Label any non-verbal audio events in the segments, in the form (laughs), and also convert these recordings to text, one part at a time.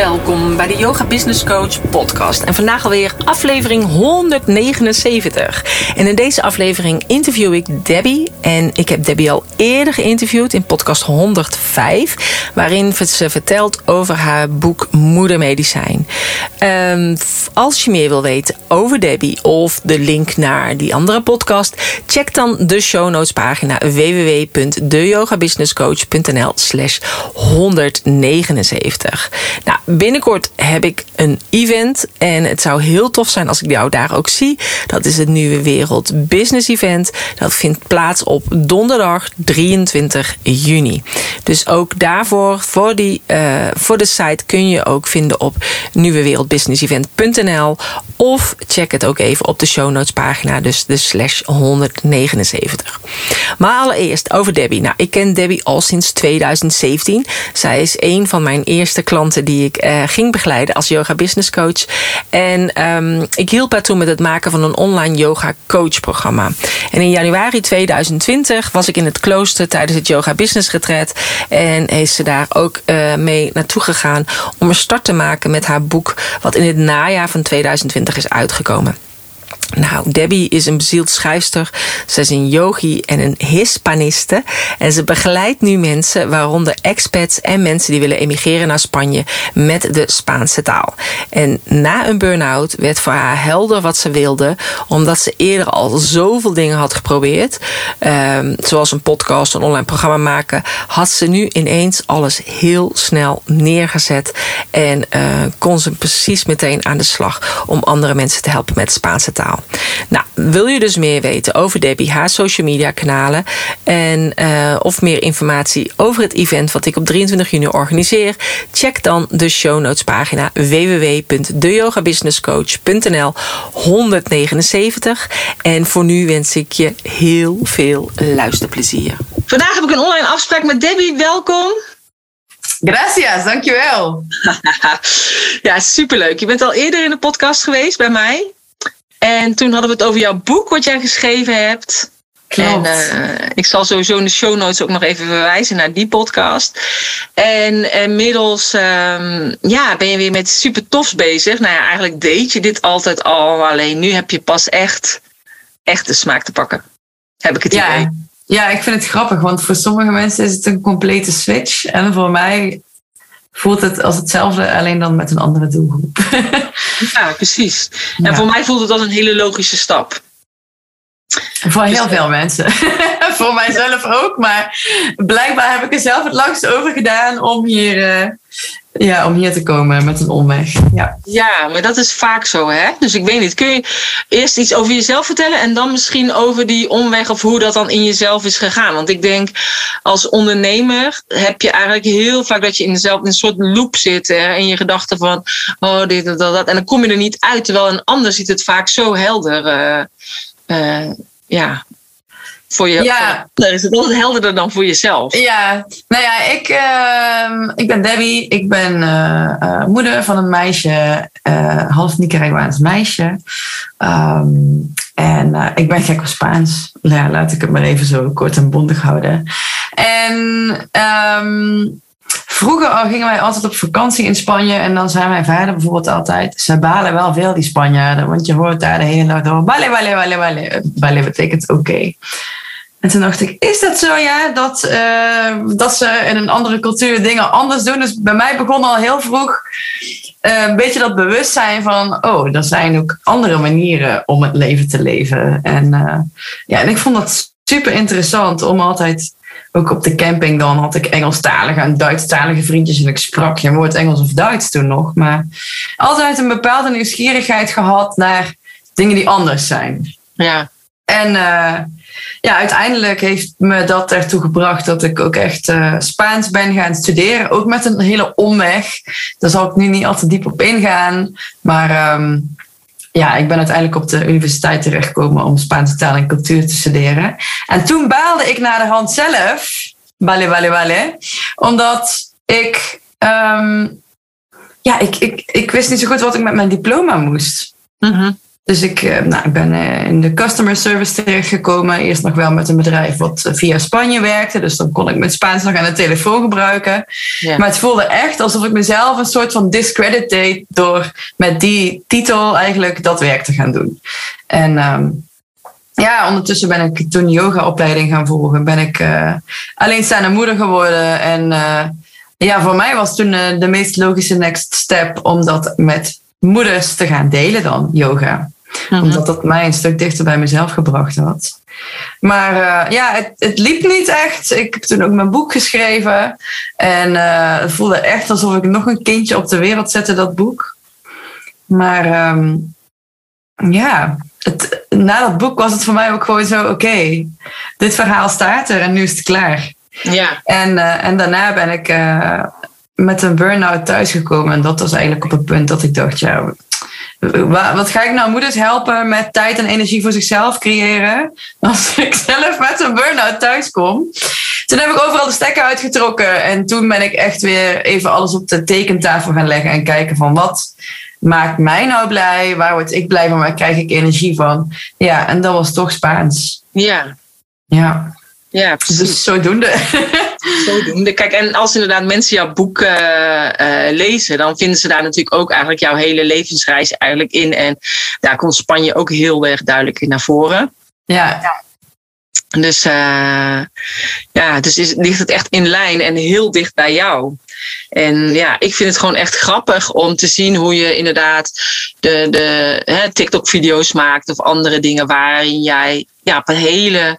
Welkom bij de Yoga Business Coach podcast. En vandaag alweer aflevering 179. En in deze aflevering interview ik Debbie. En ik heb Debbie al eerder geïnterviewd in podcast 105. Waarin ze vertelt over haar boek Moedermedicijn. Um, als je meer wil weten over Debbie of de link naar die andere podcast... check dan de show notes pagina www.deyogabusinesscoach.nl slash 179. Nou, binnenkort heb ik een event. En het zou heel tof zijn als ik jou daar ook zie. Dat is het Nieuwe Wereld Business Event. Dat vindt plaats op donderdag 23 juni. Dus ook daarvoor, voor, die, uh, voor de site, kun je ook vinden op nieuwewereldbusinessevent.nl. Of check het ook even op de show notes pagina. Dus de slash 179. Maar allereerst over Debbie. Nou, ik ken Debbie al sinds 2017. Zij is een van mijn eerste klanten die ik uh, ging begeleiden als yoga business coach. En um, ik hielp haar toen met het maken van een online yoga coach programma. En in januari 2020 was ik in het klooster tijdens het yoga business retreat. En is ze daar ook uh, mee naartoe gegaan om een start te maken met haar boek. Wat in het najaar van 2020 is uitgekomen. Nou, Debbie is een bezield schrijfster. Ze is een yogi en een hispaniste. En ze begeleidt nu mensen, waaronder expats en mensen die willen emigreren naar Spanje met de Spaanse taal. En na een burn-out werd voor haar helder wat ze wilde, omdat ze eerder al zoveel dingen had geprobeerd. Um, zoals een podcast, een online programma maken, had ze nu ineens alles heel snel neergezet. En uh, kon ze precies meteen aan de slag om andere mensen te helpen met de Spaanse taal. Nou, wil je dus meer weten over Debbie, haar social media kanalen en uh, of meer informatie over het event wat ik op 23 juni organiseer, check dan de show notes pagina www.deyogabusinesscoach.nl 179. En voor nu wens ik je heel veel luisterplezier. Vandaag heb ik een online afspraak met Debbie. Welkom. Gracias, dankjewel. (laughs) ja, superleuk. Je bent al eerder in de podcast geweest bij mij. En toen hadden we het over jouw boek wat jij geschreven hebt. Klopt. En uh, ik zal sowieso in de show notes ook nog even verwijzen naar die podcast. En inmiddels um, ja, ben je weer met super tofs bezig. Nou ja, eigenlijk deed je dit altijd al. Alleen nu heb je pas echt, echt de smaak te pakken. Heb ik het ja. idee. Ja, ik vind het grappig. Want voor sommige mensen is het een complete switch. En voor mij voelt het als hetzelfde, alleen dan met een andere doelgroep. (laughs) ja, precies. En ja. voor mij voelt het als een hele logische stap. Voor heel dus, veel mensen. (laughs) voor mijzelf ook. Maar blijkbaar heb ik er zelf het langst over gedaan om hier, uh, ja, om hier te komen met een omweg. Ja. ja, maar dat is vaak zo, hè? Dus ik weet niet. Kun je eerst iets over jezelf vertellen en dan misschien over die omweg of hoe dat dan in jezelf is gegaan? Want ik denk, als ondernemer heb je eigenlijk heel vaak dat je in, dezelfde, een soort loop zit in je gedachten van, oh, dit, dat, dat. En dan kom je er niet uit. Terwijl een ander ziet het vaak zo helder. Uh, ja, voor je. Ja. Voor, is het altijd helderder dan voor jezelf. Ja, nou ja, ik, uh, ik ben Debbie. Ik ben uh, uh, moeder van een meisje, half Nicaraguaans meisje. Um, en ik ben gek op Spaans. Ja, laat ik het maar even zo kort en bondig houden. En um, Vroeger gingen wij altijd op vakantie in Spanje en dan zei mijn vader bijvoorbeeld altijd, ze balen wel veel die Spanjaarden, want je hoort daar de hele dag door, vale, vale, vale, vale. Vale betekent oké. Okay. En toen dacht ik, is dat zo ja, dat, uh, dat ze in een andere cultuur dingen anders doen? Dus bij mij begon al heel vroeg uh, een beetje dat bewustzijn van, oh, er zijn ook andere manieren om het leven te leven. En, uh, ja, en ik vond dat super interessant om altijd ook op de camping dan had ik Engelstalige en Duitsstalige vriendjes en ik sprak geen woord Engels of Duits toen nog. Maar altijd een bepaalde nieuwsgierigheid gehad naar dingen die anders zijn. Ja. En ja, uiteindelijk heeft me dat ertoe gebracht dat ik ook echt uh, Spaans ben gaan studeren. Ook met een hele omweg. Daar zal ik nu niet al te diep op ingaan. Maar um, ja, ik ben uiteindelijk op de universiteit terechtgekomen om Spaanse taal en cultuur te studeren. En toen baalde ik naar de hand zelf, vale, vale, vale, omdat ik, ehm, ja, ik, ik, ik wist niet zo goed wat ik met mijn diploma moest. Mhm. Dus ik, eh, nou, ik ben eh, in de customer service terechtgekomen. Eerst nog wel met een bedrijf wat eh, via Spanje werkte. Dus dan kon ik mijn Spaans nog aan de telefoon gebruiken. Ja. Maar het voelde echt alsof ik mezelf een soort van discredit deed door met die titel eigenlijk dat werk te gaan doen. En ehm, ja, ondertussen ben ik toen yoga-opleiding gaan volgen. Ben ik alleenstaande moeder geworden. En ja, voor mij was toen de meest logische next step om dat met moeders te gaan delen dan, yoga Omdat dat mij een stuk dichter bij mezelf gebracht had. Maar eh, ja, het, het liep niet echt. Ik heb toen ook mijn boek geschreven. En eh, het voelde echt alsof ik nog een kindje op de wereld zette, dat boek. Maar ehm, ja, het, na dat boek was het voor mij ook gewoon zo: oké, dit verhaal staat er en nu is het klaar. Ja. En, eh, en daarna ben ik met een burn-out thuisgekomen. En dat was eigenlijk op het punt dat ik dacht, ja, wa- wat ga ik nou moeders helpen met tijd en energie voor zichzelf creëren (laughs) als ik zelf met een burn-out thuis kom? Toen heb ik overal de stekker uitgetrokken en toen ben ik echt weer even alles op de tekentafel gaan leggen en kijken van wat maakt mij nou blij, waar word ik blij van, waar krijg ik energie van? Ja, en dat was toch Spaans. Ja. Ja, Ja, precies. dus zodoende. Zodoende. Kijk, en als inderdaad mensen jouw boek eh, lezen, dan vinden ze daar natuurlijk ook eigenlijk jouw hele levensreis eigenlijk in. En daar komt Spanje ook heel erg duidelijk in naar voren. ja, Dus eh, ja, dus is, ligt het echt in lijn en heel dicht bij jou. En ja, ik vind het gewoon echt grappig om te zien hoe je inderdaad de, de TikTok-video's maakt of andere dingen waarin jij ja, op een hele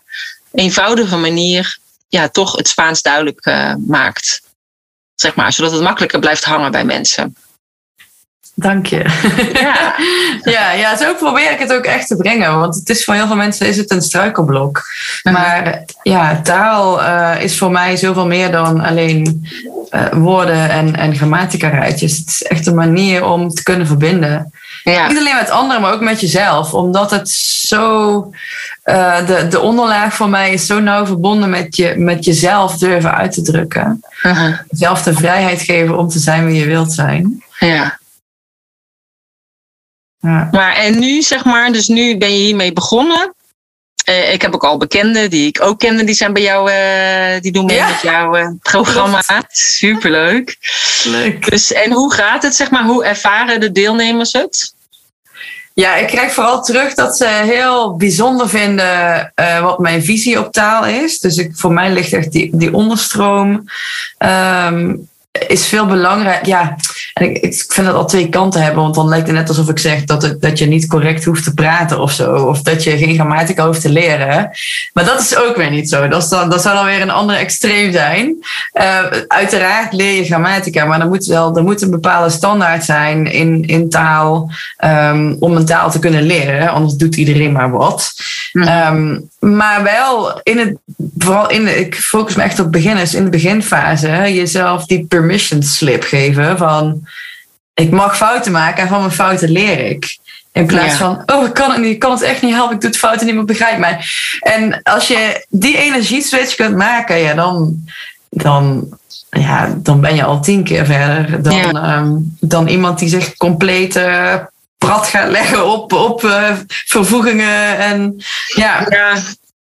eenvoudige manier ja, toch het Spaans duidelijk eh, maakt. Zeg maar, zodat het makkelijker blijft hangen bij mensen. Dank je. Ja. (laughs) ja, ja, zo probeer ik het ook echt te brengen. Want het is voor heel veel mensen is het een struikelblok. Maar ja, taal eh, is voor mij zoveel meer dan alleen eh, woorden en, en grammatica-rijtjes. Het is echt een manier om te kunnen verbinden. Ja. Niet alleen met anderen, maar ook met jezelf. Omdat het zo... eh, de, de onderlaag voor mij is zo nauw verbonden met, je, met jezelf durven uit te drukken. Uh-huh. Zelf de vrijheid geven om te zijn wie je wilt zijn. ja. Ja. Maar en nu, zeg maar, dus nu ben je hiermee begonnen. Eh, ik heb ook al bekenden die ik ook kende, die zijn bij jou, eh, die doen mee Ja. met jouw eh, programma. (laughs) Superleuk. Leuk. Dus, en hoe gaat het, zeg maar, hoe ervaren de deelnemers het? Ja, ik krijg vooral terug dat ze heel bijzonder vinden wat mijn visie op taal is. Dus ik, voor mij ligt echt die, die onderstroom. ehm, is veel belangrijk. Ja, en ik, ik vind dat al twee kanten hebben. Want dan lijkt het net alsof ik zeg dat, het, dat je niet correct hoeft te praten of zo. Of dat je geen grammatica hoeft te leren. Maar dat is ook weer niet zo. Dat, is dan, dat zou dan weer een ander extreem zijn. Eh, uiteraard leer je grammatica. Maar er moet, wel, er moet een bepaalde standaard zijn in, in taal. ehm, om een taal te kunnen leren. Anders doet iedereen maar wat. Mhm. Ehm, maar wel in het, vooral in ik focus me echt op beginners, in de beginfase, jezelf die permission slip geven van ik mag fouten maken en van mijn fouten leer ik. In plaats Ja. van, oh, ik kan het niet, ik kan het echt niet helpen, ik doe het fouten, niemand begrijpt mij. En als je die energieswitch kunt maken, ja, dan, dan, ja, dan ben je al tien keer verder dan, Ja. ehm, dan iemand die zich compleet eh, prat gaat leggen op, op eh, vervoegingen. En ja, Ja,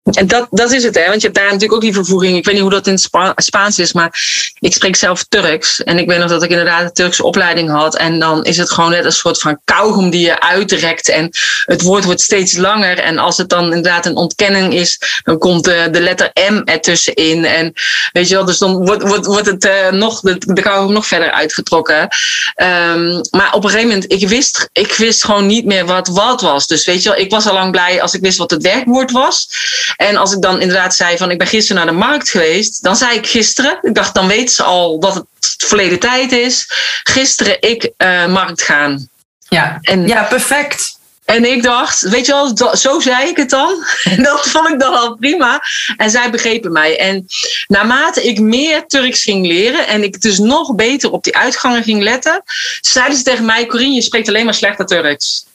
en dat, dat is het, hè? Want je hebt daar natuurlijk ook die vervoeging. Ik weet niet hoe dat in Spaans is, maar ik spreek zelf Turks. En ik weet nog dat ik inderdaad een Turkse opleiding had. En dan is het gewoon net een soort van kauwgom die je uitrekt. En het woord wordt steeds langer. En als het dan inderdaad een ontkenning is, dan komt de, de letter M ertussenin. En weet je wel, dus dan wordt, wordt, wordt het eh, nog, de, de kauwgom nog verder uitgetrokken. Ehm, maar op een gegeven moment, ik wist, ik wist gewoon niet meer wat wat was. Dus weet je wel, ik was al lang blij als ik wist wat het werkwoord was. En als ik dan inderdaad zei van ik ben gisteren naar de markt geweest, dan zei ik gisteren. Ik dacht, dan weten ze al dat het verleden tijd is. Gisteren ik eh, markt gaan. ja. En, ja, perfect. en ik dacht, weet je wel, zo zei ik het dan. (laughs) En dat vond ik dan al prima. En zij begrepen mij. En naarmate ik meer Turks ging leren en ik dus nog beter op die uitgangen ging letten, zeiden ze tegen mij, Corine, je spreekt alleen maar slechte Turks.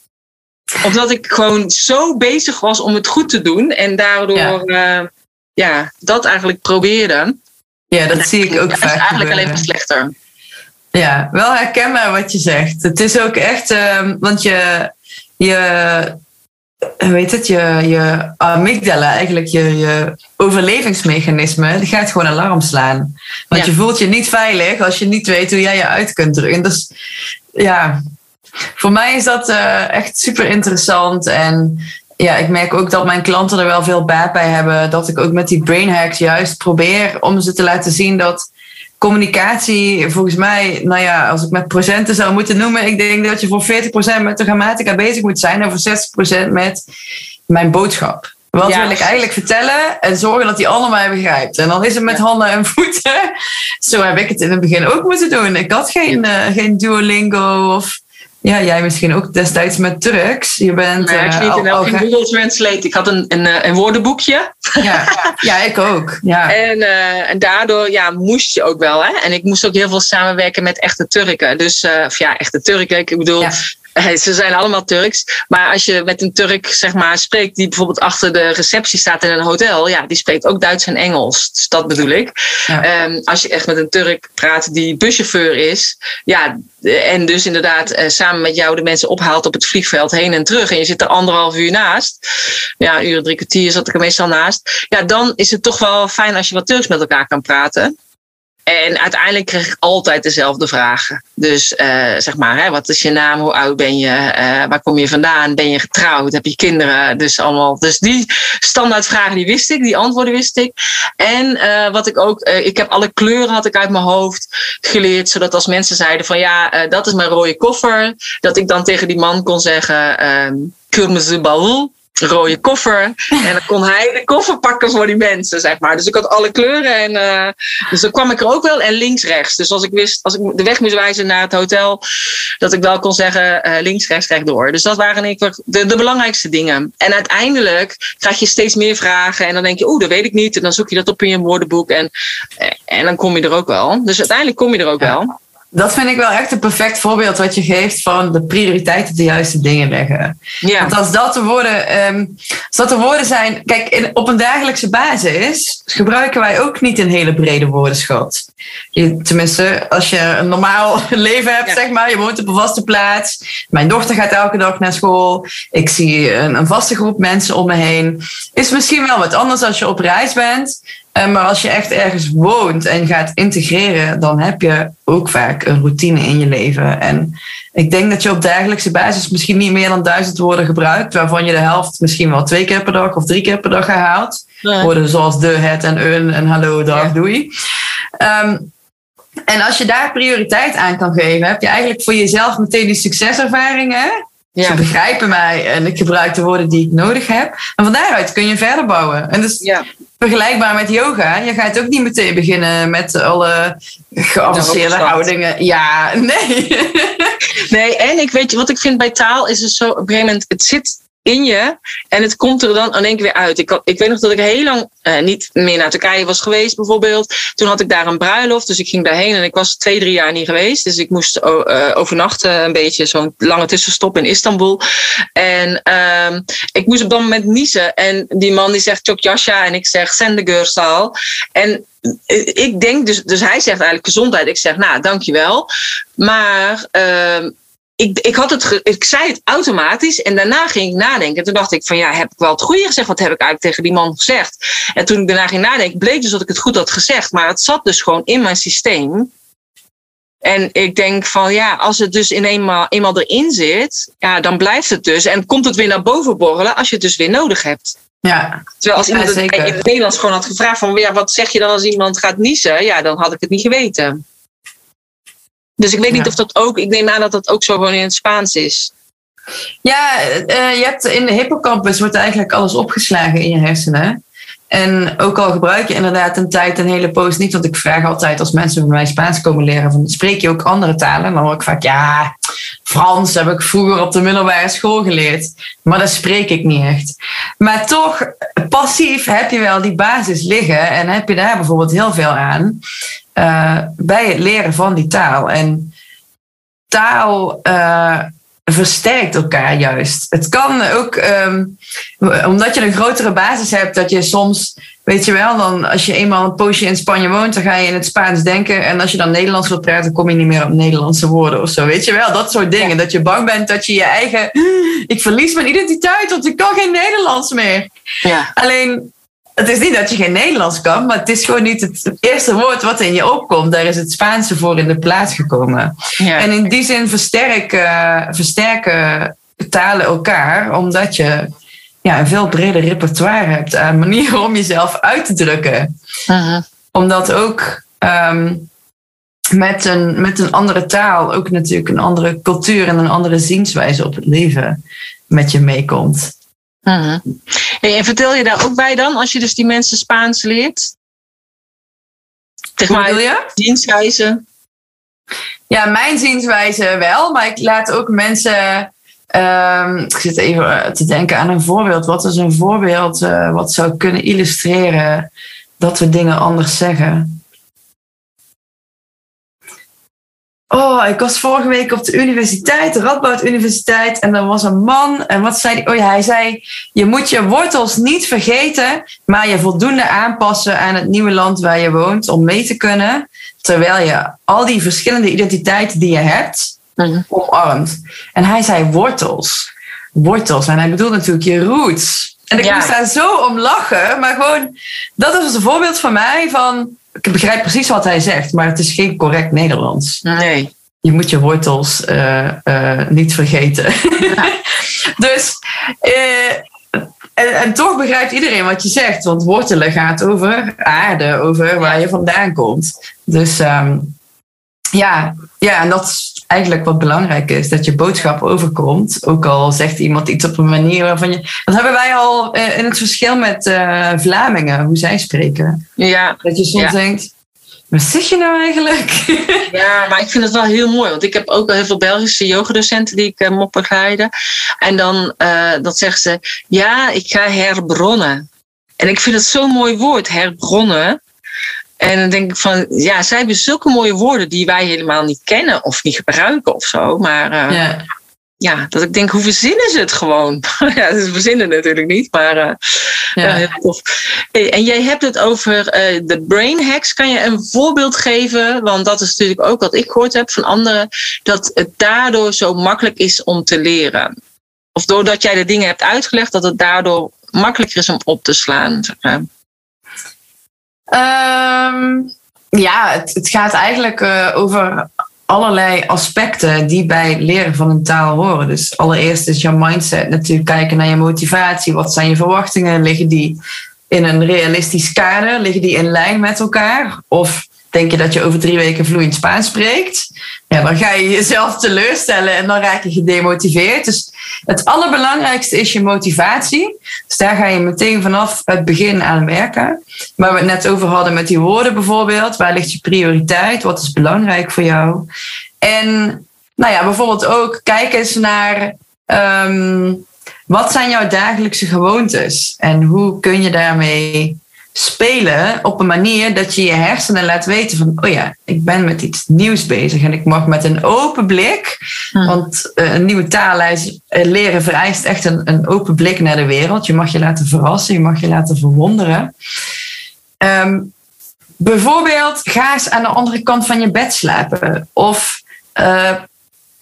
Omdat ik gewoon zo bezig was om het goed te doen. En daardoor ja, ja dat eigenlijk probeerde. Ja, dat zie ik ook vaak. Het is eigenlijk alleen maar slechter. Ja, wel herkenbaar wat je zegt. Het is ook echt, uh, want je, je, weet het, je, je amygdala, eigenlijk je, je overlevingsmechanisme, die gaat gewoon alarm slaan. Want je voelt je niet veilig als je niet weet hoe jij je uit kunt drukken. Dus ja, voor mij is dat uh, echt super interessant. En ja, ik merk ook dat mijn klanten er wel veel baat bij hebben. Dat ik ook met die brain hacks juist probeer om ze te laten zien dat communicatie, volgens mij, nou ja, als ik met procenten zou moeten noemen, ik denk dat je voor 40% met de grammatica bezig moet zijn en voor 60% met mijn boodschap. Wat wil ik eigenlijk vertellen en zorgen dat die allemaal begrijpt. En dan is het met handen en voeten. Zo heb ik het in het begin ook moeten doen. Ik had geen, uh, geen Duolingo of ja, jij misschien ook destijds met Turks. Je bent. Nee, ik uh, al, geen Google Translate. Ik had een, een, eh, een woordenboekje. Ja, ja, ik ook. Ja. (laughs) En, uh, en daardoor ja, moest je ook wel. Hè? En ik moest ook heel veel samenwerken met echte Turken. Dus, uh, of ja, echte Turken. Ik bedoel, ja. Ze zijn allemaal Turks. Maar als je met een Turk zeg maar, spreekt die bijvoorbeeld achter de receptie staat in een hotel, ja, die spreekt ook Duits en Engels. Dus dat bedoel ik. Ja. Um, als je echt met een Turk praat die buschauffeur is, ja, en dus inderdaad uh, samen met jou de mensen ophaalt op het vliegveld heen en terug. En je zit er anderhalf uur naast. Ja, uur, drie kwartier zat ik er meestal naast. Ja, dan is het toch wel fijn als je wat Turks met elkaar kan praten. En uiteindelijk kreeg ik altijd dezelfde vragen. Dus uh, zeg maar, hè, wat is je naam? Hoe oud ben je? Uh, waar kom je vandaan? Ben je getrouwd? Heb je kinderen? Dus allemaal. Dus die standaard vragen die wist ik, die antwoorden wist ik. En uh, wat ik ook, ik heb alle kleuren had ik uit mijn hoofd geleerd, zodat als mensen zeiden van ja, dat is mijn rode koffer, dat ik dan tegen die man kon zeggen, um, Kurmeze Baul rode koffer. En dan kon hij de koffer pakken voor die mensen, zeg maar. Dus ik had alle kleuren. En, uh, dus dan kwam ik er ook wel. En links, rechts. Dus als ik wist, als ik de weg moest wijzen naar het hotel, dat ik wel kon zeggen uh, links, rechts, rechtdoor. Dus dat waren ik de, de belangrijkste dingen. En uiteindelijk krijg je steeds meer vragen. En dan denk je, oeh, dat weet ik niet. En dan zoek je dat op in je woordenboek. En, en dan kom je er ook wel. Dus uiteindelijk kom je er ook ja. wel. Dat vind ik wel echt een perfect voorbeeld wat je geeft van de prioriteit op de juiste dingen leggen. Ja. Want als dat de woorden, um, als dat de woorden zijn, kijk, in, op een dagelijkse basis gebruiken wij ook niet een hele brede woordenschat. Je, tenminste, als je een normaal (laughs) leven hebt, ja. zeg maar, je woont op een vaste plaats. Mijn dochter gaat elke dag naar school. Ik zie een, een vaste groep mensen om me heen. Is misschien wel wat anders als je op reis bent. Maar als je echt ergens woont en gaat integreren, dan heb je ook vaak een routine in je leven. En ik denk dat je op dagelijkse basis misschien niet meer dan duizend woorden gebruikt, waarvan je de helft misschien wel twee keer per dag of drie keer per dag herhaalt. Woorden zoals de, het en een en hallo, dag, ja. doei. Um, en als je daar prioriteit aan kan geven, heb je eigenlijk voor jezelf meteen die succeservaringen. Ja. Ze begrijpen mij en ik gebruik de woorden die ik nodig heb. En van daaruit kun je verder bouwen. En dus ja. vergelijkbaar met yoga. Je gaat ook niet meteen beginnen met alle geavanceerde houdingen. Ja, nee. (laughs) nee, en ik weet, wat ik vind bij taal is het zo, op een gegeven moment, het zit in je. En het komt er dan in één keer weer uit. Ik, ik weet nog dat ik heel lang uh, niet meer naar Turkije was geweest, bijvoorbeeld. Toen had ik daar een bruiloft, dus ik ging daarheen en ik was twee, drie jaar niet geweest. Dus ik moest uh, overnachten, een beetje zo'n lange tussenstop in Istanbul. En uh, ik moest op dat moment niezen. En die man die zegt Chok Jasha en ik zeg Sendegeurstal. En ik denk dus, dus hij zegt eigenlijk gezondheid. Ik zeg, nou, dankjewel. Maar uh, ik, ik, had het ik zei het automatisch en daarna ging ik nadenken. En toen dacht ik van ja, heb ik wel het goede gezegd? Wat heb ik eigenlijk tegen die man gezegd? En toen ik daarna ging nadenken, bleek dus dat ik het goed had gezegd. Maar het zat dus gewoon in mijn systeem. En ik denk van ja, als het dus in eenmaal, eenmaal erin zit, ja, dan blijft het dus. En komt het weer naar boven borrelen als je het dus weer nodig hebt. Ja, Terwijl als iemand ja, het in het Nederlands gewoon had gevraagd van ja, wat zeg je dan als iemand gaat niezen? Ja, dan had ik het niet geweten. Dus ik weet niet ja. of dat ook, ik neem aan dat dat ook zo gewoon in het Spaans is. Ja, uh, je hebt in de hippocampus wordt eigenlijk alles opgeslagen in je hersenen. En ook al gebruik je inderdaad een tijd een hele poos niet, want ik vraag altijd als mensen bij mij Spaans komen leren, van, spreek je ook andere talen? En dan hoor ik vaak, ja, Frans heb ik vroeger op de middelbare school geleerd, maar dat spreek ik niet echt. Maar toch, passief heb je wel die basis liggen en heb je daar bijvoorbeeld heel veel aan uh, bij het leren van die taal. En taal uh, versterkt elkaar juist. Het kan ook, ehm, omdat je een grotere basis hebt, dat je soms, weet je wel, dan als je eenmaal een poosje in Spanje woont, dan ga je in het Spaans denken. En als je dan Nederlands wilt praten, kom je niet meer op Nederlandse woorden of zo. Weet je wel, dat soort dingen. Dat je bang bent dat je je eigen, (gasps) ik verlies mijn identiteit, want ik kan geen Nederlands meer. Ja. Alleen, het is niet dat je geen Nederlands kan, maar het is gewoon niet het eerste woord wat in je opkomt. Daar is het Spaanse voor in de plaats gekomen. Ja. En in die zin versterken, versterken talen elkaar, omdat je ja, een veel breder repertoire hebt aan manieren om jezelf uit te drukken. Mhm. Omdat ook ehm, met, een, met een andere taal ook natuurlijk een andere cultuur en een andere zienswijze op het leven met je meekomt. Mhm. Hey, en vertel je daar ook bij dan, als je dus die mensen Spaans leert? Zeg maar, je? zienswijze. Ja, mijn zienswijze wel, maar ik laat ook mensen. ehm, ik zit even te denken aan een voorbeeld. Wat is een voorbeeld eh, wat zou kunnen illustreren dat we dingen anders zeggen? Oh, ik was vorige week op de universiteit, de Radboud Universiteit, en er was een man. En wat zei hij? Oh ja, hij zei: Je moet je wortels niet vergeten, maar je voldoende aanpassen aan het nieuwe land waar je woont om mee te kunnen. Terwijl je al die verschillende identiteiten die je hebt, Mhm. omarmt. En hij zei wortels. Wortels. En hij bedoelt natuurlijk je roots. En ik Ja. moest daar zo om lachen. Maar gewoon, dat is een voorbeeld van mij van... Ik begrijp precies wat hij zegt, maar het is geen correct Nederlands. Nee. Je moet je wortels eh, eh, niet vergeten. (laughs) dus... eh, en, en toch begrijpt iedereen wat je zegt. Want wortelen gaat over aarde, over waar je vandaan komt. Dus ehm, ja, ja, en dat is eigenlijk wat belangrijk is. Dat je boodschap overkomt. Ook al zegt iemand iets op een manier waarvan je... Dat hebben wij al eh, in het verschil met eh, Vlamingen, hoe zij spreken. Ja, Dat je soms Ja. denkt, wat zeg je nou eigenlijk? (laughs) ja, maar ik vind het wel heel mooi. Want ik heb ook wel heel veel Belgische yogadocenten die ik eh, moet begeleiden. En dan eh, dat zeggen ze, ja, ik ga herbronnen. En ik vind het zo'n mooi woord, herbronnen. En dan denk ik van, ja, zij hebben zulke mooie woorden die wij helemaal niet kennen of niet gebruiken of zo. Maar eh, ja. ja. dat ik denk, hoe verzinnen ze het gewoon? (laughs) ja, ze verzinnen natuurlijk niet, maar eh, ja. Ja. heel tof. Hey, en jij hebt het over eh, de brain hacks. Kan je een voorbeeld geven? Want dat is natuurlijk ook wat ik gehoord heb van anderen. Dat het daardoor zo makkelijk is om te leren. Of doordat jij de dingen hebt uitgelegd, dat het daardoor makkelijker is om op te slaan. zeg maar. Ehm, ja, het, gaat eigenlijk eh, over allerlei aspecten die bij leren van een taal horen. Dus allereerst is je mindset natuurlijk kijken naar je motivatie. Wat zijn je verwachtingen? Liggen die in een realistisch kader? Liggen die in lijn met elkaar? Of denk je dat je over drie weken vloeiend Spaans spreekt? Ja, dan ga je jezelf teleurstellen en dan raak je gedemotiveerd. Dus het allerbelangrijkste is je motivatie. Dus daar ga je meteen vanaf het begin aan werken. Waar we het net over hadden met die woorden bijvoorbeeld. Waar ligt je prioriteit? Wat is belangrijk voor jou? En nou ja, bijvoorbeeld ook kijk eens naar ehm, wat zijn jouw dagelijkse gewoontes? En hoe kun je daarmee spelen op een manier dat je je hersenen laat weten van, oh ja, ik ben met iets nieuws bezig en ik mag met een open blik, Hm. want eh, een nieuwe taal eh, leren vereist echt een, een open blik naar de wereld. Je mag je laten verrassen, je mag je laten verwonderen. Ehm, bijvoorbeeld, ga eens aan de andere kant van je bed slapen. Of eh,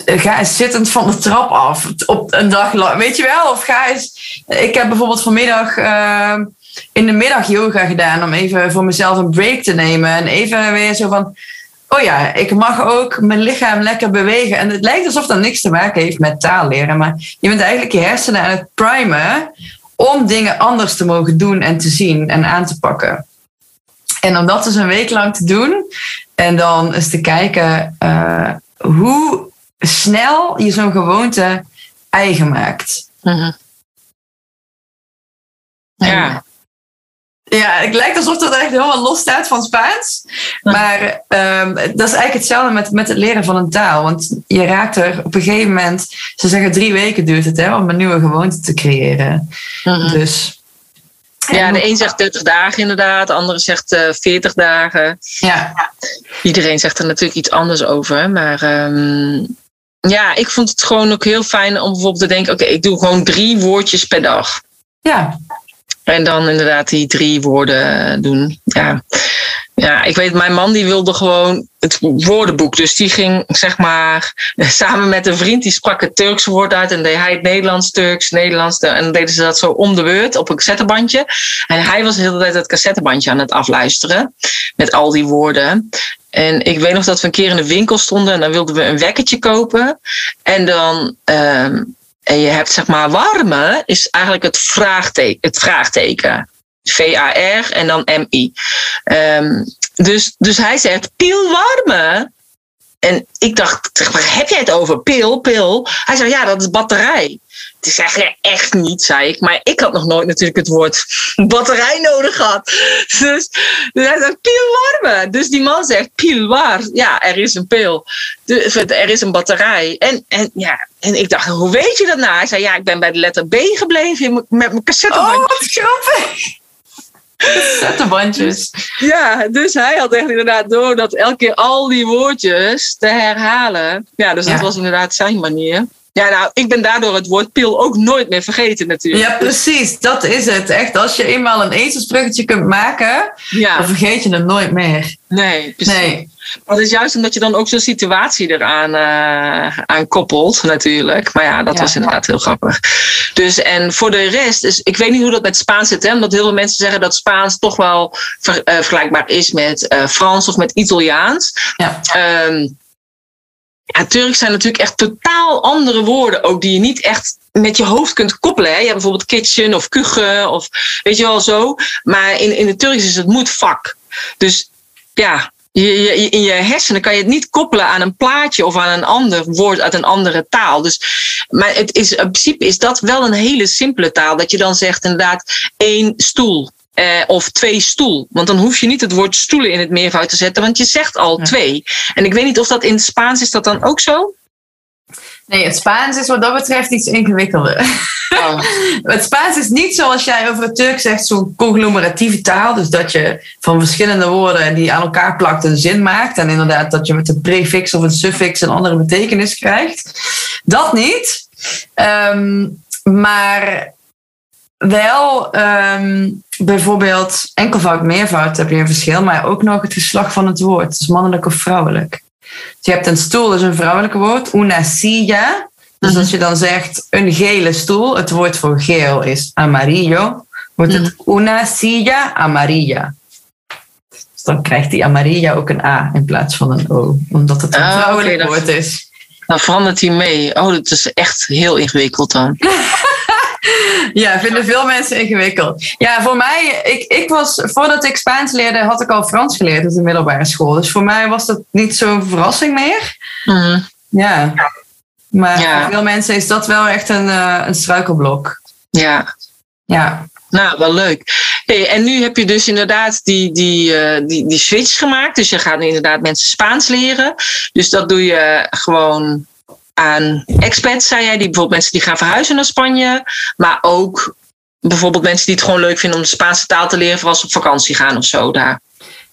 ga eens zittend van de trap af op een dag lang. Weet je wel? Of ga eens. Ik heb bijvoorbeeld vanmiddag eh, in de middag yoga gedaan om even voor mezelf een break te nemen. En even weer zo van. Oh ja, ik mag ook mijn lichaam lekker bewegen. En het lijkt alsof dat niks te maken heeft met taal leren. Maar je bent eigenlijk je hersenen aan het primen om dingen anders te mogen doen en te zien en aan te pakken. En om dat dus een week lang te doen. En dan eens te kijken eh, hoe snel je zo'n gewoonte eigen maakt. Mhm. Ja. Ja, het lijkt alsof dat echt helemaal los staat van Spaans. Maar ehm, dat is eigenlijk hetzelfde met, met het leren van een taal. Want je raakt er op een gegeven moment... Ze zeggen drie weken duurt het hè, om een nieuwe gewoonte te creëren. Dus Ja, de een zegt 30 dagen inderdaad, de andere zegt eh 40 dagen. ja, Iedereen zegt er natuurlijk iets anders over. Maar, ehm, ja, ik vond het gewoon ook heel fijn om bijvoorbeeld te denken: oké, ik doe gewoon drie woordjes per dag. Ja. En dan inderdaad die drie woorden doen. Ja. Ja, ik weet, mijn man die wilde gewoon het woordenboek. Dus die ging, zeg maar, (laughs) samen met een vriend, die sprak het Turks woord uit. En deed hij het Nederlands, Turks, Nederlands. En dan deden ze dat zo om de beurt op een cassettebandje. En hij was de hele tijd het cassettebandje aan het afluisteren. Met al die woorden. En ik weet nog dat we een keer in de winkel stonden en dan wilden we een wekkertje kopen. En dan, um, en je hebt zeg maar warme, is eigenlijk het vraagteken. Het vraagteken. V-A-R en dan M-I. Um, dus, dus hij zegt, pil warme. En ik dacht, waar heb jij het over? Pil, pil. Hij zei, ja, dat is batterij. Die zeg je echt niet, zei ik. Maar ik had nog nooit natuurlijk het woord batterij nodig gehad. Dus, dus hij zegt, warme. Dus die man zegt, waar. Ja, er is een pil. Dus, er is een batterij. En, en, ja, en ik dacht, hoe weet je dat nou? Hij zei, ja, ik ben bij de letter B gebleven met mijn cassettebandje. Oh, wat grappig. Cassettebandjes. Ja, dus hij had echt inderdaad door dat elke keer al die woordjes te herhalen. Ja, dus dat was inderdaad zijn manier. Ja, nou, ik ben daardoor het woord pil ook nooit meer vergeten natuurlijk. Ja, precies. Dat is het. Echt, als je eenmaal een ezelsbruggetje kunt maken, dan vergeet je het nooit meer. Nee, precies. Nee. Maar het is juist omdat je dan ook zo'n situatie eraan uh, aan koppelt, natuurlijk. Maar ja, dat was inderdaad heel grappig. Dus en voor de rest, is, ik weet niet hoe dat met Spaans zit, hè, omdat heel veel mensen zeggen dat Spaans toch wel ver, uh, vergelijkbaar is met uh, Frans of met Italiaans. Ja. Um, ja, Turks zijn natuurlijk echt totaal andere woorden, ook die je niet echt met je hoofd kunt koppelen. Hè. Je hebt bijvoorbeeld kitchen of kuchen of weet je wel zo. Maar in, in het Turks is het moedvak. Dus ja, je, in je hersenen kan je het niet koppelen aan een plaatje of aan een ander woord uit een andere taal. Dus, maar het is, in principe is dat wel een hele simpele taal. Dat je dan zegt inderdaad één stoel. Uh, of twee stoel. Want dan hoef je niet het woord stoelen in het meervoud te zetten, want je zegt al twee. En ik weet niet of dat in het Spaans is dat dan ook zo? Nee, het Spaans is wat dat betreft iets ingewikkelder. Oh. (laughs) het Spaans is niet zoals jij over het Turk zegt, zo'n conglomeratieve taal. Dus dat je van verschillende woorden die aan elkaar plakt een zin maakt. En inderdaad dat je met een prefix of een suffix een andere betekenis krijgt. Dat niet. Um, maar wel um, bijvoorbeeld enkelvoud, meervoud heb je een verschil, maar ook nog het geslacht van het woord. Dus mannelijk of vrouwelijk. Dus je hebt een stoel, dat is een vrouwelijke woord. Una silla. Dus mhm. als je dan zegt een gele stoel, het woord voor geel is amarillo, wordt het mhm. una silla amarilla. Dus dan krijgt die amarilla ook een A in plaats van een O, omdat het een ah, vrouwelijk woord is. Dan verandert hij mee. Oh, dat is echt heel ingewikkeld dan. (laughs) (laughs) Ja, vinden veel mensen ingewikkeld. Ja, voor mij, ik, ik was, voordat ik Spaans leerde, had ik al Frans geleerd op de middelbare school. Dus voor mij was dat niet zo'n verrassing meer. Mhm. Ja. Maar voor veel mensen is dat wel echt een, uh, een struikelblok. Ja. Ja. Nou, wel leuk. Hey, en nu heb je dus inderdaad die, die, uh, die, die switch gemaakt. Dus je gaat inderdaad mensen Spaans leren. Dus dat doe je gewoon aan expats, zei jij, die bijvoorbeeld mensen die gaan verhuizen naar Spanje, maar ook bijvoorbeeld mensen die het gewoon leuk vinden om de Spaanse taal te leren voor als ze op vakantie gaan of zo daar.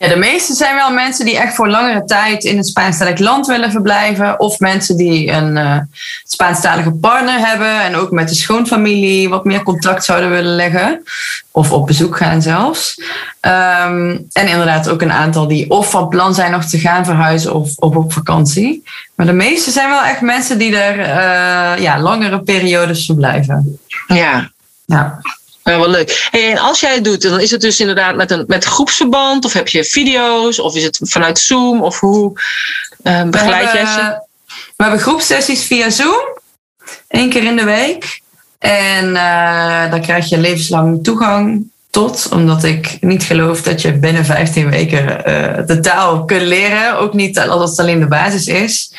Ja, de meeste zijn wel mensen die echt voor langere tijd in een Spaanstalig land willen verblijven. Of mensen die een uh, Spaanstalige partner hebben en ook met de schoonfamilie wat meer contact zouden willen leggen. Of op bezoek gaan zelfs. Um, en inderdaad ook een aantal die of van plan zijn nog te gaan verhuizen of, of op vakantie. Maar de meeste zijn wel echt mensen die er uh, ja, langere periodes verblijven. Ja. Ja. Ja, wel leuk. Hey, en als jij het doet, dan is het dus inderdaad met een met groepsverband? Of heb je video's? Of is het vanuit Zoom? Of hoe uh, begeleid jij ze? We hebben groepsessies via Zoom. één keer in de week. En uh, dan krijg je levenslang toegang tot. Omdat ik niet geloof dat je binnen 15 weken uh, de taal kunt leren. Ook niet als het alleen de basis is.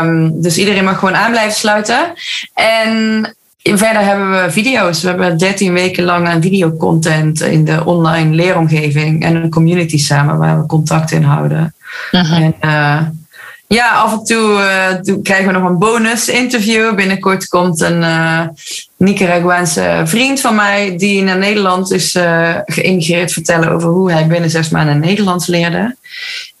Um, dus iedereen mag gewoon aan blijven sluiten. En Verder hebben we video's. We hebben 13 weken lang aan videocontent in de online leeromgeving en een community samen waar we contact in houden. Uh En uh, ja, af en toe uh, krijgen we nog een bonus interview. Binnenkort komt een uh, Nicaraguaanse vriend van mij die naar Nederland is geïmigreerd vertellen over hoe hij binnen zes maanden Nederlands leerde.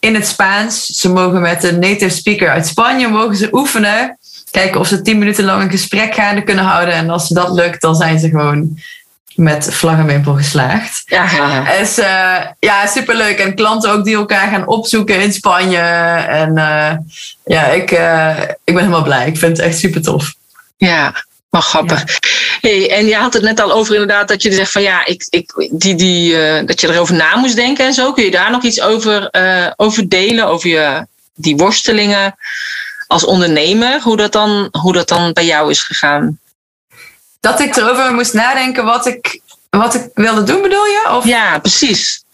In het Spaans. Ze mogen met een native speaker uit Spanje mogen ze oefenen kijken of ze tien minuten lang een gesprek gaande kunnen houden. En als dat lukt, dan zijn ze gewoon met vlag en wimpel geslaagd. Ja. Dus uh, ja, superleuk. En klanten ook die elkaar gaan opzoeken in Spanje. En uh, ja, ik, uh, ik ben helemaal blij. Ik vind het echt super tof. Ja, wel grappig. Hey, en je had het net al over inderdaad dat je zegt van ja, ik, ik, die, die, dat je erover na moest denken en zo. Kun je daar nog iets over, over delen? Over je, die worstelingen als ondernemer? Hoe dat, dan, hoe dat dan bij jou is gegaan? dat ik erover moest nadenken wat ik, wat ik wilde doen, bedoel je? Of? Ja, precies.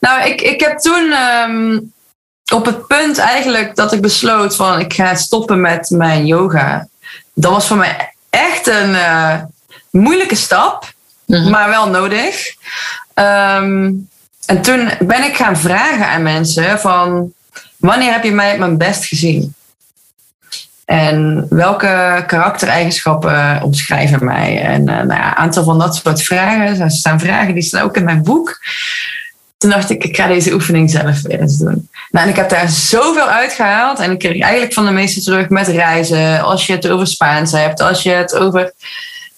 Nou, ik, ik heb toen um, op het punt eigenlijk dat ik besloot van ik ga stoppen met mijn yoga. Dat was voor mij echt een uh, moeilijke stap, mm-hmm. maar wel nodig. Um, en toen ben ik gaan vragen aan mensen van wanneer heb je mij op mijn best gezien? En welke karaktereigenschappen omschrijven mij? En uh, nou ja, een aantal van dat soort vragen. Er staan vragen die staan ook in mijn boek. Toen dacht ik, ik ga deze oefening zelf weer eens doen. Nou, en ik heb daar zoveel uitgehaald. En ik kreeg eigenlijk van de meeste terug met reizen. Als je het over Spaans hebt. Als je het over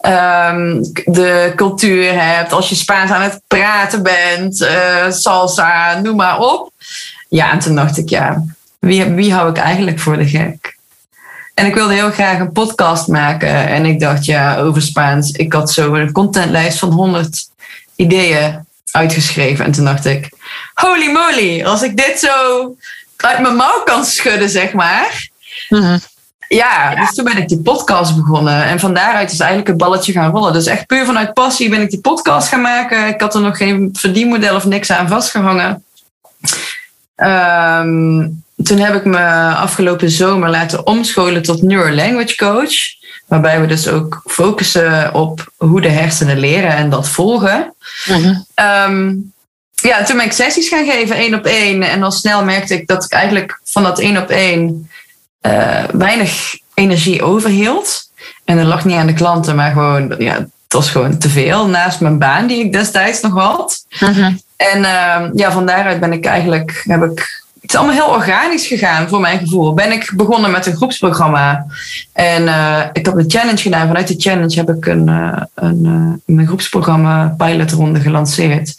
um, de cultuur hebt. Als je Spaans aan het praten bent. Uh, salsa, noem maar op. Ja, en toen dacht ik, ja, wie, wie hou ik eigenlijk voor de gek? En ik wilde heel graag een podcast maken. En ik dacht, ja, over Spaans. Ik had zo een contentlijst van 100 ideeën uitgeschreven. En toen dacht ik, holy moly, als ik dit zo uit mijn mouw kan schudden, zeg maar. Mm-hmm. Ja, dus toen ben ik die podcast begonnen. En van daaruit is eigenlijk het balletje gaan rollen. Dus echt puur vanuit passie ben ik die podcast gaan maken. Ik had er nog geen verdienmodel of niks aan vastgehangen. Um, toen heb ik me afgelopen zomer laten omscholen tot neurolanguage coach. Waarbij we dus ook focussen op hoe de hersenen leren en dat volgen. Mm-hmm. Um, ja, toen ben ik sessies gaan geven, één op één. En al snel merkte ik dat ik eigenlijk van dat één op één uh, weinig energie overhield. En dat lag niet aan de klanten, maar gewoon, ja, het was gewoon te veel. Naast mijn baan die ik destijds nog had. Mm-hmm. En uh, ja, van daaruit ben ik eigenlijk, heb ik het is allemaal heel organisch gegaan voor mijn gevoel. Ben ik begonnen met een groepsprogramma. En uh, ik heb een challenge gedaan. Vanuit die challenge heb ik een, uh, een, uh, mijn groepsprogramma pilotronde gelanceerd.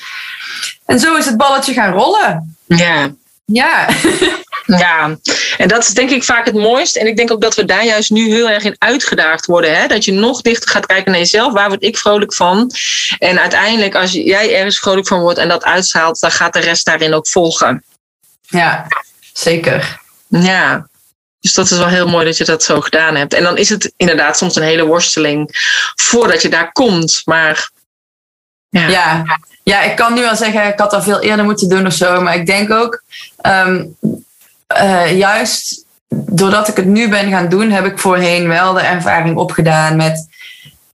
En zo is het balletje gaan rollen. Ja. Ja. (laughs) Ja, en dat is denk ik vaak het mooist. En ik denk ook dat we daar juist nu heel erg in uitgedaagd worden. Hè? Dat je nog dichter gaat kijken naar jezelf. Waar word ik vrolijk van? En uiteindelijk, als jij ergens vrolijk van wordt en dat uitstraalt, dan gaat de rest daarin ook volgen. Ja, zeker. Ja, dus dat is wel heel mooi dat je dat zo gedaan hebt. En dan is het inderdaad soms een hele worsteling voordat je daar komt. Maar ja. ja. Ja, ik kan nu wel zeggen, ik had dat veel eerder moeten doen of zo. Maar ik denk ook, um, uh, juist doordat ik het nu ben gaan doen, heb ik voorheen wel de ervaring opgedaan met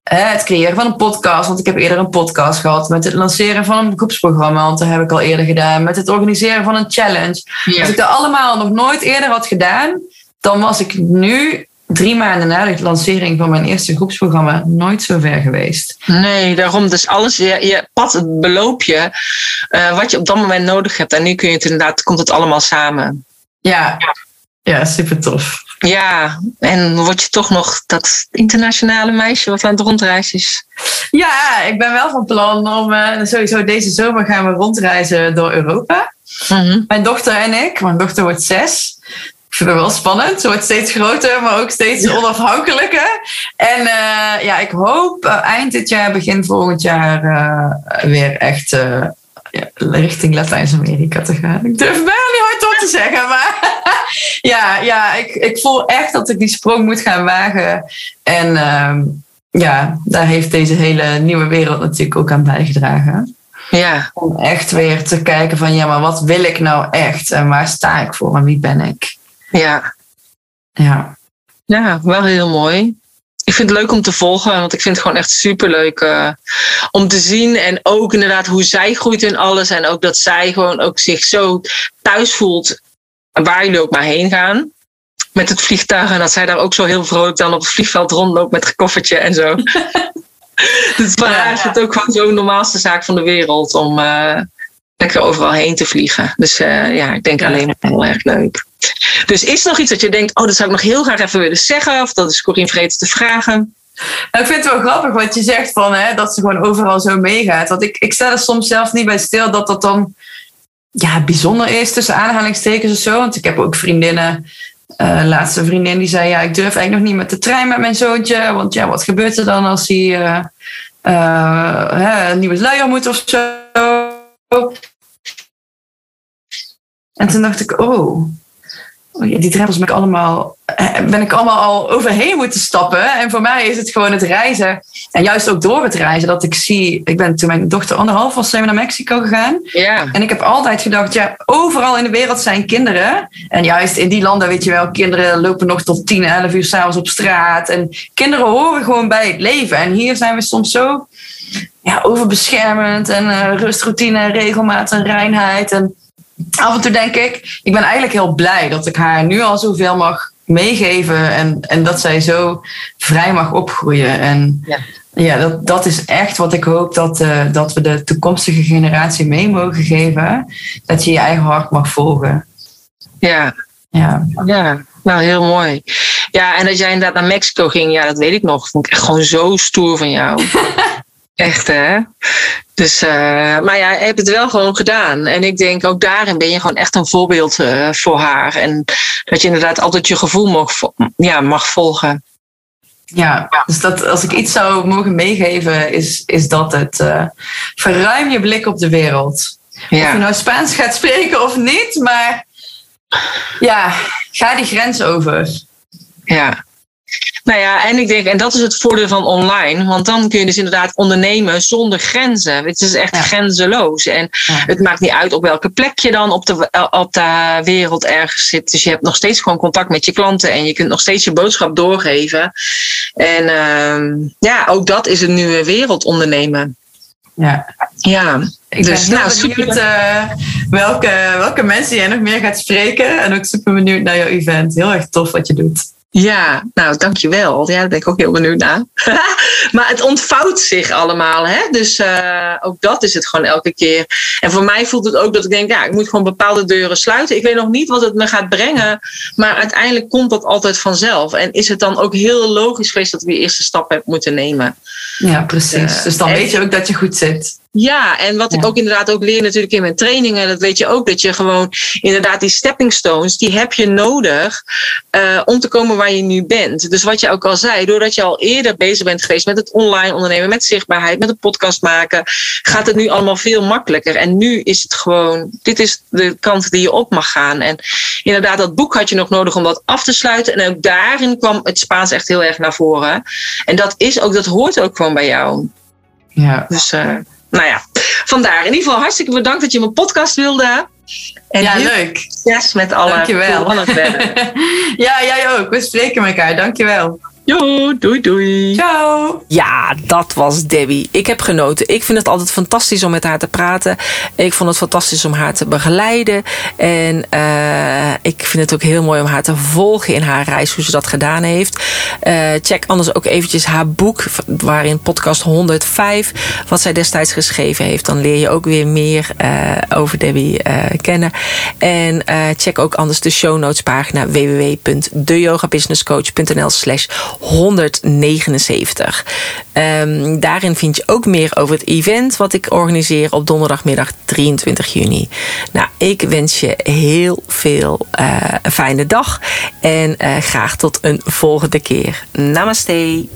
het creëren van een podcast, want ik heb eerder een podcast gehad. Met het lanceren van een groepsprogramma, want dat heb ik al eerder gedaan. Met het organiseren van een challenge. Als ik dat allemaal nog nooit eerder had gedaan, dan was ik nu, drie maanden na de lancering van mijn eerste groepsprogramma, nooit zo ver geweest. Nee, daarom. Dus alles, je, je pad, het beloop je, uh, wat je op dat moment nodig hebt. En nu kun je het inderdaad, komt het allemaal samen. Ja, ja super tof. Ja, en word je toch nog dat internationale meisje wat aan het rondreizen is? Ja, ik ben wel van plan om uh, sowieso deze zomer gaan we rondreizen door Europa. Mm-hmm. Mijn dochter en ik, mijn dochter wordt zes. Ik vind het wel spannend. Ze wordt steeds groter, maar ook steeds onafhankelijker. En uh, ja, ik hoop uh, eind dit jaar, begin volgend jaar weer echt ja, richting Latijns-Amerika te gaan. Ik durf bijna niet hardop te zeggen, maar (laughs) ja, ja ik, ik voel echt dat ik die sprong moet gaan wagen. En uh, ja, daar heeft deze hele nieuwe wereld natuurlijk ook aan bijgedragen. Ja. Om echt weer te kijken van, ja, maar wat wil ik nou echt? En waar sta ik voor en wie ben ik? Ja. Ja. Ja, wel heel mooi ik vind het leuk om te volgen, want ik vind het gewoon echt superleuk uh, om te zien. En ook inderdaad hoe zij groeit in alles. En ook dat zij gewoon ook zich zo thuis voelt waar jullie ook maar heen gaan. Met het vliegtuig. En dat zij daar ook zo heel vrolijk dan op het vliegveld rondloopt met een koffertje en zo. (laughs) dus voor haar is het ook gewoon zo'n normaalste zaak van de wereld om, uh, lekker overal heen te vliegen. Dus uh, ja, ik denk alleen maar heel erg leuk. Dus is er nog iets dat je denkt, oh, dat zou ik nog heel graag even willen zeggen? Of dat is Corine vergeten te vragen? Nou, ik vind het wel grappig wat je zegt van hè, dat ze gewoon overal zo meegaat. Want ik, ik sta er soms zelf niet bij stil dat dat dan ja, bijzonder is tussen aanhalingstekens of zo. Want ik heb ook vriendinnen. Uh, laatste vriendin die zei: Ja, ik durf eigenlijk nog niet met de trein met mijn zoontje. Want ja, wat gebeurt er dan als hij uh, uh, een nieuwe luier moet of zo? En toen dacht ik: Oh, Oh die drempels ben ik, allemaal, eh, ben ik allemaal al overheen moeten stappen. En voor mij is het gewoon het reizen. En juist ook door het reizen dat ik zie. Ik ben toen mijn dochter anderhalf was, zijn we naar Mexico gegaan. Ja. En ik heb altijd gedacht, ja, overal in de wereld zijn kinderen. En juist in die landen, weet je wel, kinderen lopen nog tot 10, 11 uur s'avonds op straat. En kinderen horen gewoon bij het leven. En hier zijn we soms zo ja, overbeschermend. En uh, rustroutine, regelmaat en reinheid. En af en toe denk ik, ik ben eigenlijk heel blij dat ik haar nu al zoveel mag meegeven en, en dat zij zo vrij mag opgroeien. En ja, ja dat, dat is echt wat ik hoop dat, uh, dat we de toekomstige generatie mee mogen geven. Dat je je eigen hart mag volgen. Ja, ja. ja nou heel mooi. Ja, en dat jij inderdaad naar Mexico ging, ja, dat weet ik nog. Vond ik echt gewoon zo stoer van jou. (laughs) Echt hè? Dus, uh, maar ja, je hebt het wel gewoon gedaan. En ik denk ook daarin ben je gewoon echt een voorbeeld uh, voor haar. En dat je inderdaad altijd je gevoel mag, ja, mag volgen. Ja, dus dat, als ik iets zou mogen meegeven, is, is dat het. Uh, verruim je blik op de wereld. Ja. Of je nou Spaans gaat spreken of niet, maar ja, ga die grens over. Ja, nou ja, en ik denk, en dat is het voordeel van online. Want dan kun je dus inderdaad ondernemen zonder grenzen. Het is echt grenzeloos. En het maakt niet uit op welke plek je dan op de, op de wereld ergens zit. Dus je hebt nog steeds gewoon contact met je klanten. En je kunt nog steeds je boodschap doorgeven. En uh, ja, ook dat is een nieuwe wereld ondernemen. Ja. Ja. Ik dus, ben nou, benieuwd uh, welke, welke mensen jij nog meer gaat spreken. En ook super benieuwd naar jouw event. Heel erg tof wat je doet. Ja, nou dankjewel. Ja, daar ben ik ook heel benieuwd naar. (laughs) maar het ontvouwt zich allemaal. Hè? Dus uh, ook dat is het gewoon elke keer. En voor mij voelt het ook dat ik denk, ja, ik moet gewoon bepaalde deuren sluiten. Ik weet nog niet wat het me gaat brengen. Maar uiteindelijk komt dat altijd vanzelf. En is het dan ook heel logisch geweest dat we die eerste stap hebben moeten nemen. Ja, precies. Uh, dus dan weet je ook dat je goed zit. Ja, en wat ik ook inderdaad ook leer natuurlijk in mijn trainingen, dat weet je ook, dat je gewoon inderdaad die stepping stones, die heb je nodig uh, om te komen waar je nu bent. Dus wat je ook al zei, doordat je al eerder bezig bent geweest met het online ondernemen, met zichtbaarheid, met een podcast maken, gaat het nu allemaal veel makkelijker. En nu is het gewoon, dit is de kant die je op mag gaan. En inderdaad, dat boek had je nog nodig om dat af te sluiten. En ook daarin kwam het Spaans echt heel erg naar voren. En dat is ook, dat hoort ook gewoon bij jou. Ja. Dus uh, nou ja, vandaar. In ieder geval hartstikke bedankt dat je mijn podcast wilde. En ja, leuk. Succes met alle Dankjewel. (laughs) ja, jij ook. We spreken elkaar. Dankjewel. Jo, doei doei. Ciao. Ja, dat was Debbie. Ik heb genoten. Ik vind het altijd fantastisch om met haar te praten. Ik vond het fantastisch om haar te begeleiden. En uh, ik vind het ook heel mooi om haar te volgen in haar reis, hoe ze dat gedaan heeft. Uh, check anders ook eventjes haar boek, waarin podcast 105, wat zij destijds geschreven heeft. Dan leer je ook weer meer uh, over Debbie kennen. En check ook anders de show notes pagina www.deyogabusinesscoach.nl slash 179. Um, daarin vind je ook meer over het event wat ik organiseer op donderdagmiddag 23 juni. Nou, ik wens je heel veel uh, fijne dag en uh, graag tot een volgende keer. Namaste.